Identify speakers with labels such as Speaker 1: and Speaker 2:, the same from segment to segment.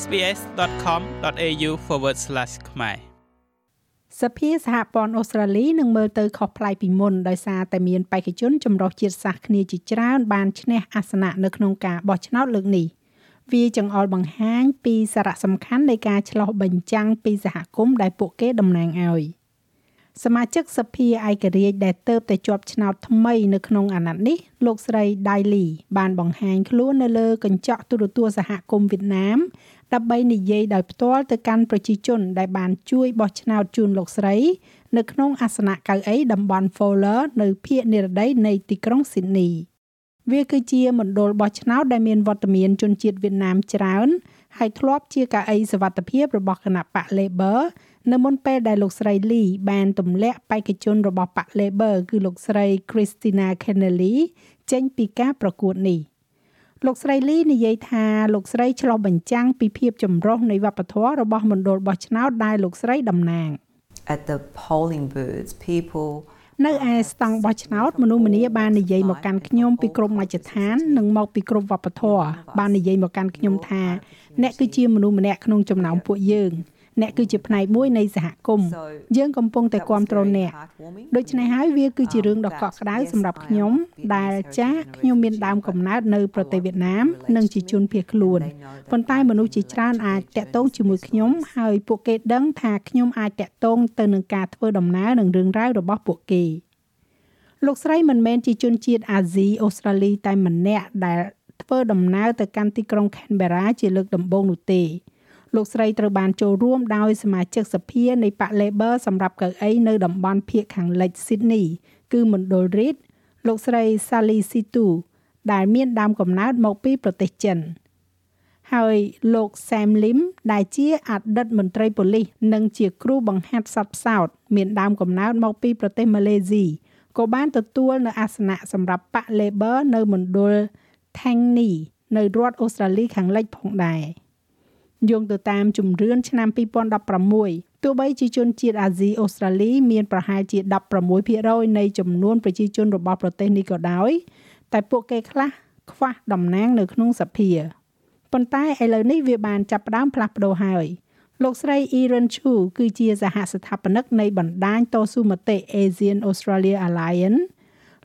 Speaker 1: sbs.com.au/ ខ្មែរ
Speaker 2: សភាសហព័ន្ធអូស្ត្រាលីនឹងមើលទៅខុសប្លែកពីមុនដោយសារតែមានបេក្ខជនចម្រុះជាតិសាសន៍គ្នាជាច្រើនបានឈ្នះអាសនៈនៅក្នុងការបោះឆ្នោតលើកនេះវាចង្អុលបង្ហាញពីសារៈសំខាន់នៃការឆ្លោះបញ្ចាំងពីសហគមន៍ដែលពួកគេតំណាងឲ្យ។ សមាជិកសភាឯករាជ្យដែលទៅតែជាប់ឆ្នោតថ្មីនៅក្នុងអាណត្តិនេះលោកស្រី Daily បានបង្ហាញខ្លួននៅលើកញ្ចក់ទូរទស្សន៍សហគមន៍វៀតណាមដើម្បីនិយាយដោយផ្ទាល់ទៅកាន់ប្រជាជនដែលបានជួយបោះឆ្នោតជូនលោកស្រី នៅក្នុងអាសនៈកៅអីតំបន់ Fowler នៅភាគនិរតីនៃទីក្រុង Sydney វាគឺជាមណ្ឌលបោះឆ្នោតដែលមានវត្តមានជនជាតិវៀតណាមច្រើន ហើយធ្លាប់ជាកៅអីសវត្ថភាពរបស់គណៈបក Labor នៅមុនពេលដែលលោកស្រី Lee បានទម្លាក់បេក្ខជនរបស់បក Labor គឺលោកស្រី Christina Kennelly ចេញពីការប្រកួតនេះលោកស្រី Lee និយាយថាលោកស្រីឆ្លុះបញ្ចាំងពីភាពចម្រុះនៃវប្បធម៌របស់មណ្ឌលបោះឆ្នោតដែលលោកស្រីតំណាង
Speaker 3: At the polling booths people
Speaker 2: នៅឯស្តង់បោះឆ្នោតមនុស្សម្នាបាននិយាយមកកាន់ខ្ញុំពីក្រុមមជ្ឈដ្ឋាននិងមកពីក្រុមវប្បធម៌បាននិយាយមកកាន់ខ្ញុំថាអ្នកគឺជាមនុស្សម្នាក់ក្នុងចំណោមពួកយើង អ្នកគឺជាផ្នែកមួយនៃសហគមន៍យើងកំពុងតែគ្រប់គ្រងអ្នកដូច្នេះហើយវាគឺជារឿងដ៏កក់ក្ដៅសម្រាប់ខ្ញុំដែលចាស់ខ្ញុំមានដើមកំណើតនៅប្រទេសវៀតណាមនិងជាជនភៀសខ្លួនប៉ុន្តែមនុស្សជាច្រើនអាចតាក់ទងជាមួយខ្ញុំហើយពួកគេដឹងថាខ្ញុំអាចតាក់ទងទៅនឹងការធ្វើដំណើរនិងរឿងរ៉ាវរបស់ពួកគេលោកស្រីមិនមែនជាជនជាតិអាស៊ីអូស្ត្រាលីតែម្នាក់ដែលធ្វើដំណើរទៅកាន់ទីក្រុង Canberra ជាលើកដំបូងនោះទេ លោកស្រីត្រូវបានចូលរួមដោយសមាជិកសភានៃបក Labor សម្រាប់កៅអីនៅតំបន់ភាគខាងលិច Sydney គឺមណ្ឌល Reid លោកស្រី Sally Situ ដែលមានដើមកំណើតមកពីប្រទេសចិនហើយលោក Sam Lim ដែលជាអតីតមន្ត្រីប៉ូលីសនិងជាគ្រូបង្ហាត់សត្វផ្សោតមានដើមកំណើតមកពីប្រទេសម៉ាឡេស៊ីក៏បានទទួលនៅអាសនៈសម្រាប់បក Labor នៅមណ្ឌល Tangney នៅរដ្ឋអូស្ត្រាលីខាងលិចផងដែរ។ យោងទៅតាមជំរឿនឆ្នាំ2016ទោះបីជាជនជាតិអាស៊ីអូស្ត្រាលីមានប្រហែលជា16%នៃចំនួនប្រជាជនរបស់ប្រទេសនេះក៏ដោយ តែពួកគេខ្លះខ្វះតំណាងនៅក្នុងសភាប៉ុន្តែឥឡូវនេះវាបានចាប់ផ្ដើមផ្លាស់ប្ដូរហើយលោកស្រី Erin Chu គឺជាសហស្ថាបនិកនៃបណ្ដាញតស៊ូមតិ Asian Australia Alliance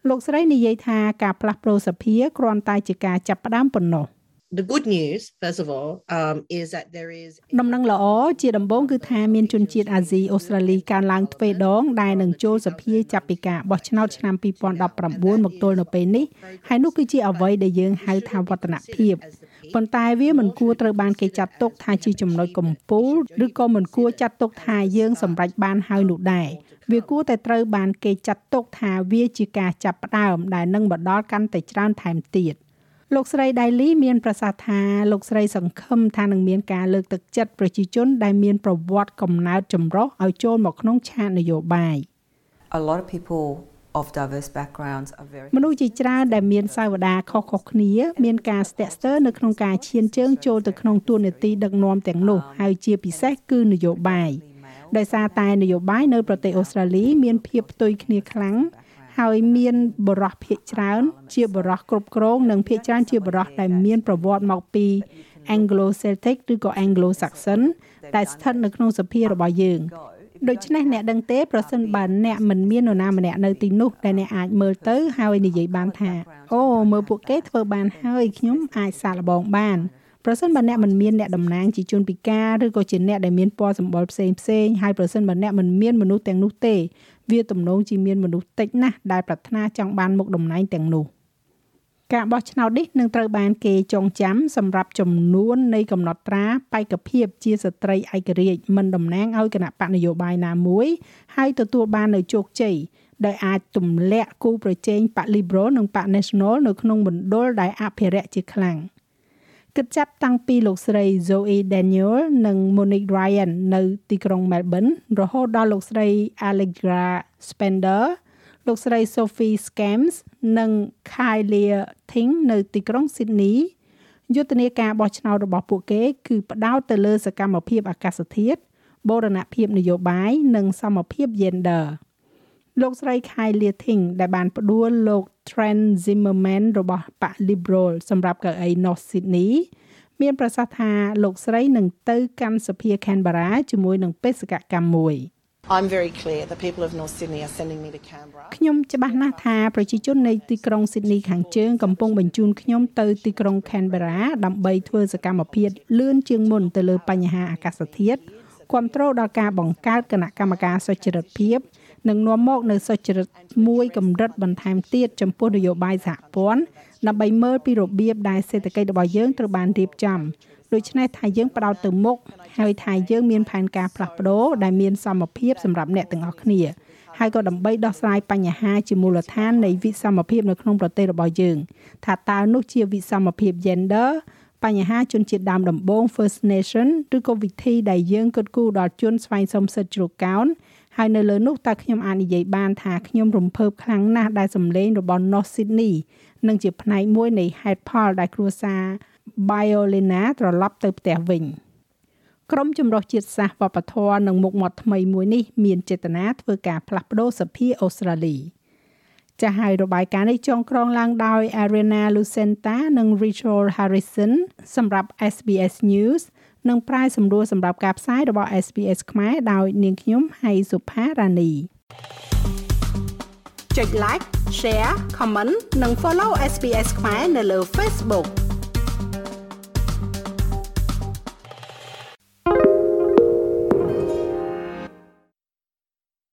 Speaker 2: លោកស្រីនិយាយថាការផ្លាស់ប្ដូរសភាគ្រាន់តែជាការចាប់ផ្ដើមប៉ុណ្ណោះ
Speaker 4: the good news first of all um is that there is
Speaker 2: ដំណឹងល្អជាដំបូងគឺថាមានជនជាតិអាស៊ីអូស្ត្រាលីកើនឡើងទ្វេដងដែលនឹងចូលសភាចាប់ពីការបោះឆ្នោតឆ្នាំ2019មកទល់នៅពេលនេះហើយនោះគឺជាអ្វីដែលយើងហៅថាវឌ្ឍនភាពប៉ុន្តែវាមិនគួរត្រូវបានគេចាត់ទុកថាជាចំណុចកំពូលឬក៏មិនគួរចាត់ទុកថាយើងសម្រេចបានហើយនោះដែរវាគួរតែត្រូវបានគេចាត់ទុកថាវាជាការចាប់ផ្ដើមដែលនឹងមកដល់កាន់តែច្រើនថែមទៀត លោកស្រីដៃលីមានប្រសាសន៍ថាលោកស្រីសង្ឃឹមថានឹងមានការលើកទឹកចិត្តប្រជាជនដែលមានប្រវត្តិកំណើតចម្រុះឲ្យចូលមកក្នុងឆាកនយោបាយ
Speaker 3: A lot of people of diverse backgrounds are very
Speaker 2: មនុស្សជាច្រើនដែលមានសាវតាខុសៗគ្នា មានការស្ទាក់ស្ទើរនៅក្នុងការឈានជើងចូលទៅក្នុងទួនាទីដឹកនាំទាំងនោះហើយជាពិសេសគឺនយោបាយដោយសារតែនយោបាយនៅប្រទេសអូស្ត្រាលីមានភាពផ្ទុយគ្នាខ្លាំង ហើយមានបរោះភាកច្រើន ជាបរោះគ្រប់គ្រងនិងភាកច្រើនជាបរោះដែលមានប្រវត្តិមកពី Anglo-Celtic ឬក៏ Anglo-Saxon ដែលស្ថិតនៅក្នុងសភារបស់យើងដូច្នេះអ្នកដឹងទេប្រសិនបើអ្នកមិនមាននរណាម្នាក់នៅទីនោះដែលអ្នកអាចមើលទៅហើយនិយាយបានថាអូមើលពួកគេធ្វើបានហើយខ្ញុំអាចសាកល្បងបាន ប្រសិនបើអ្នកមិនមានអ្នកតំណាងជាជនពិការឬក៏ជាអ្នកដែលមានពណ៌សម្បុរផ្សេងផ្សេងហើយប្រសិនបើអ្នកមិនមានមនុស្សទាំងនោះទេ វាទំនងជាមានមនុស្សតិចណាស់ដែលប្រាថ្នាចង់បានមុខតំណែងទាំងនោះការបោះឆ្នោតនេះនឹងត្រូវបានគេចងចាំសម្រាប់ចំនួននៃកំណត់ត្រាបេក្ខភាពជាស្ត្រីឯករាជ្យមិនតំណាងឲ្យគណៈបកនយោបាយណាមួយហើយទទួលបាននៅជោគជ័យដោយអាចទម្លាក់គូប្រជែងបក Liberal និងបក National នៅក្នុងមណ្ឌលដែលអភិរក្សជាខ្លាំង។ គិតចាប់តាំងពីលោកស្រី Zoe Daniel និង Monique Ryan នៅទីក្រុង Melbourne រហូតដល់លោកស្រី Allegra Spender លោកស្រី Sophie Scams និង Kylie Ting នៅទីក្រុង Sydney យុទ្ធនាការបោះឆ្នោតរបស់ពួកគេ គឺផ្ដោតទៅលើសកម្មភាពអាកាសធាតុបូរណភាពនយោបាយនិងសមភាព gender លោកស្រី Kylie Ting ដែលបានផ្ដួលលោក Trent Zimmerman របស់បក Liberal សម្រាប់កៅអី North Sydney មានប្រសាសន៍ថាលោកស្រីនឹងទៅកាន់សភា Canberra ជាមួយនឹងបេសកកម្មមួយ
Speaker 5: I'm very clear the people of North Sydney are sending me to Canberra.
Speaker 2: ខ្ញុំច្បាស់ណាស់ថាប្រជាជននៃទីក្រុង Sydney ខាងជើងកំពុងបញ្ជូនខ្ញុំទៅទីក្រុង Canberra ដើម្បីធ្វើសកម្មភាពលឿនជាងមុនទៅលើបញ្ហាអាកាសធាតុ គ្រប់គ្រងដល់ការបង្កើតគណៈកម្មការសុចរិតភាពនិងនាំមកនៅសុចរិតមួយកម្រិតបន្ថែមទៀតចំពោះនយោបាយសហព័ន្ធដើម្បីមើលពីរបៀបដែលសេដ្ឋកិច្ចរបស់យើងត្រូវបានរៀបចំដូច្នេះថាយើងផ្ដោតទៅមុខហើយថាយើងមានផែនការផ្លាស់ប្ដូរដែលមានសមភាពសម្រាប់អ្នកទាំងអស់គ្នាហើយក៏ដើម្បីដោះស្រាយបញ្ហាជាមូលដ្ឋាននៃវិសមភាពនៅក្នុងប្រទេសរបស់យើង ថាតើនោះជាវិសមភាព gender បញ្ហាជនជាតិដើមដំបូង First Nation ឬក៏វិធីដែលយើងគិតគូរដល់ជនស្វែងសុំសិទ្ធិជ្រកកោនហើយនៅលើនោះតើខ្ញុំអាចនិយាយបានថាខ្ញុំរំភើបខ្លាំងណាស់ដែលសម្លេងរបស់ North Sydney នឹងជាផ្នែកមួយនៃហេតុផលដែលគ្រួសារ Biolina ត្រឡប់ទៅផ្ទះវិញក្រមចម្រុះជាតិសាសន៍វប្បធម៌និងមុខមាត់ថ្មីមួយនេះមានចេតនាធ្វើការផ្លាស់ប្ដូរសភាអូស្ត្រាលី ចាស់ហើយរបាយការណ៍នេះចងក្រងឡើងដោយ Arena Lucenta និង Rachel Harrison សម្រាប់ SBS News និងប្រាយសម្រួលសម្រាប់ការផ្សាយរបស់ SBS ខ្មែរដោយនាងខ្ញុំហៃសុផារ៉ានីចុច like share comment និង follow SBS ខ្មែរនៅលើ Facebook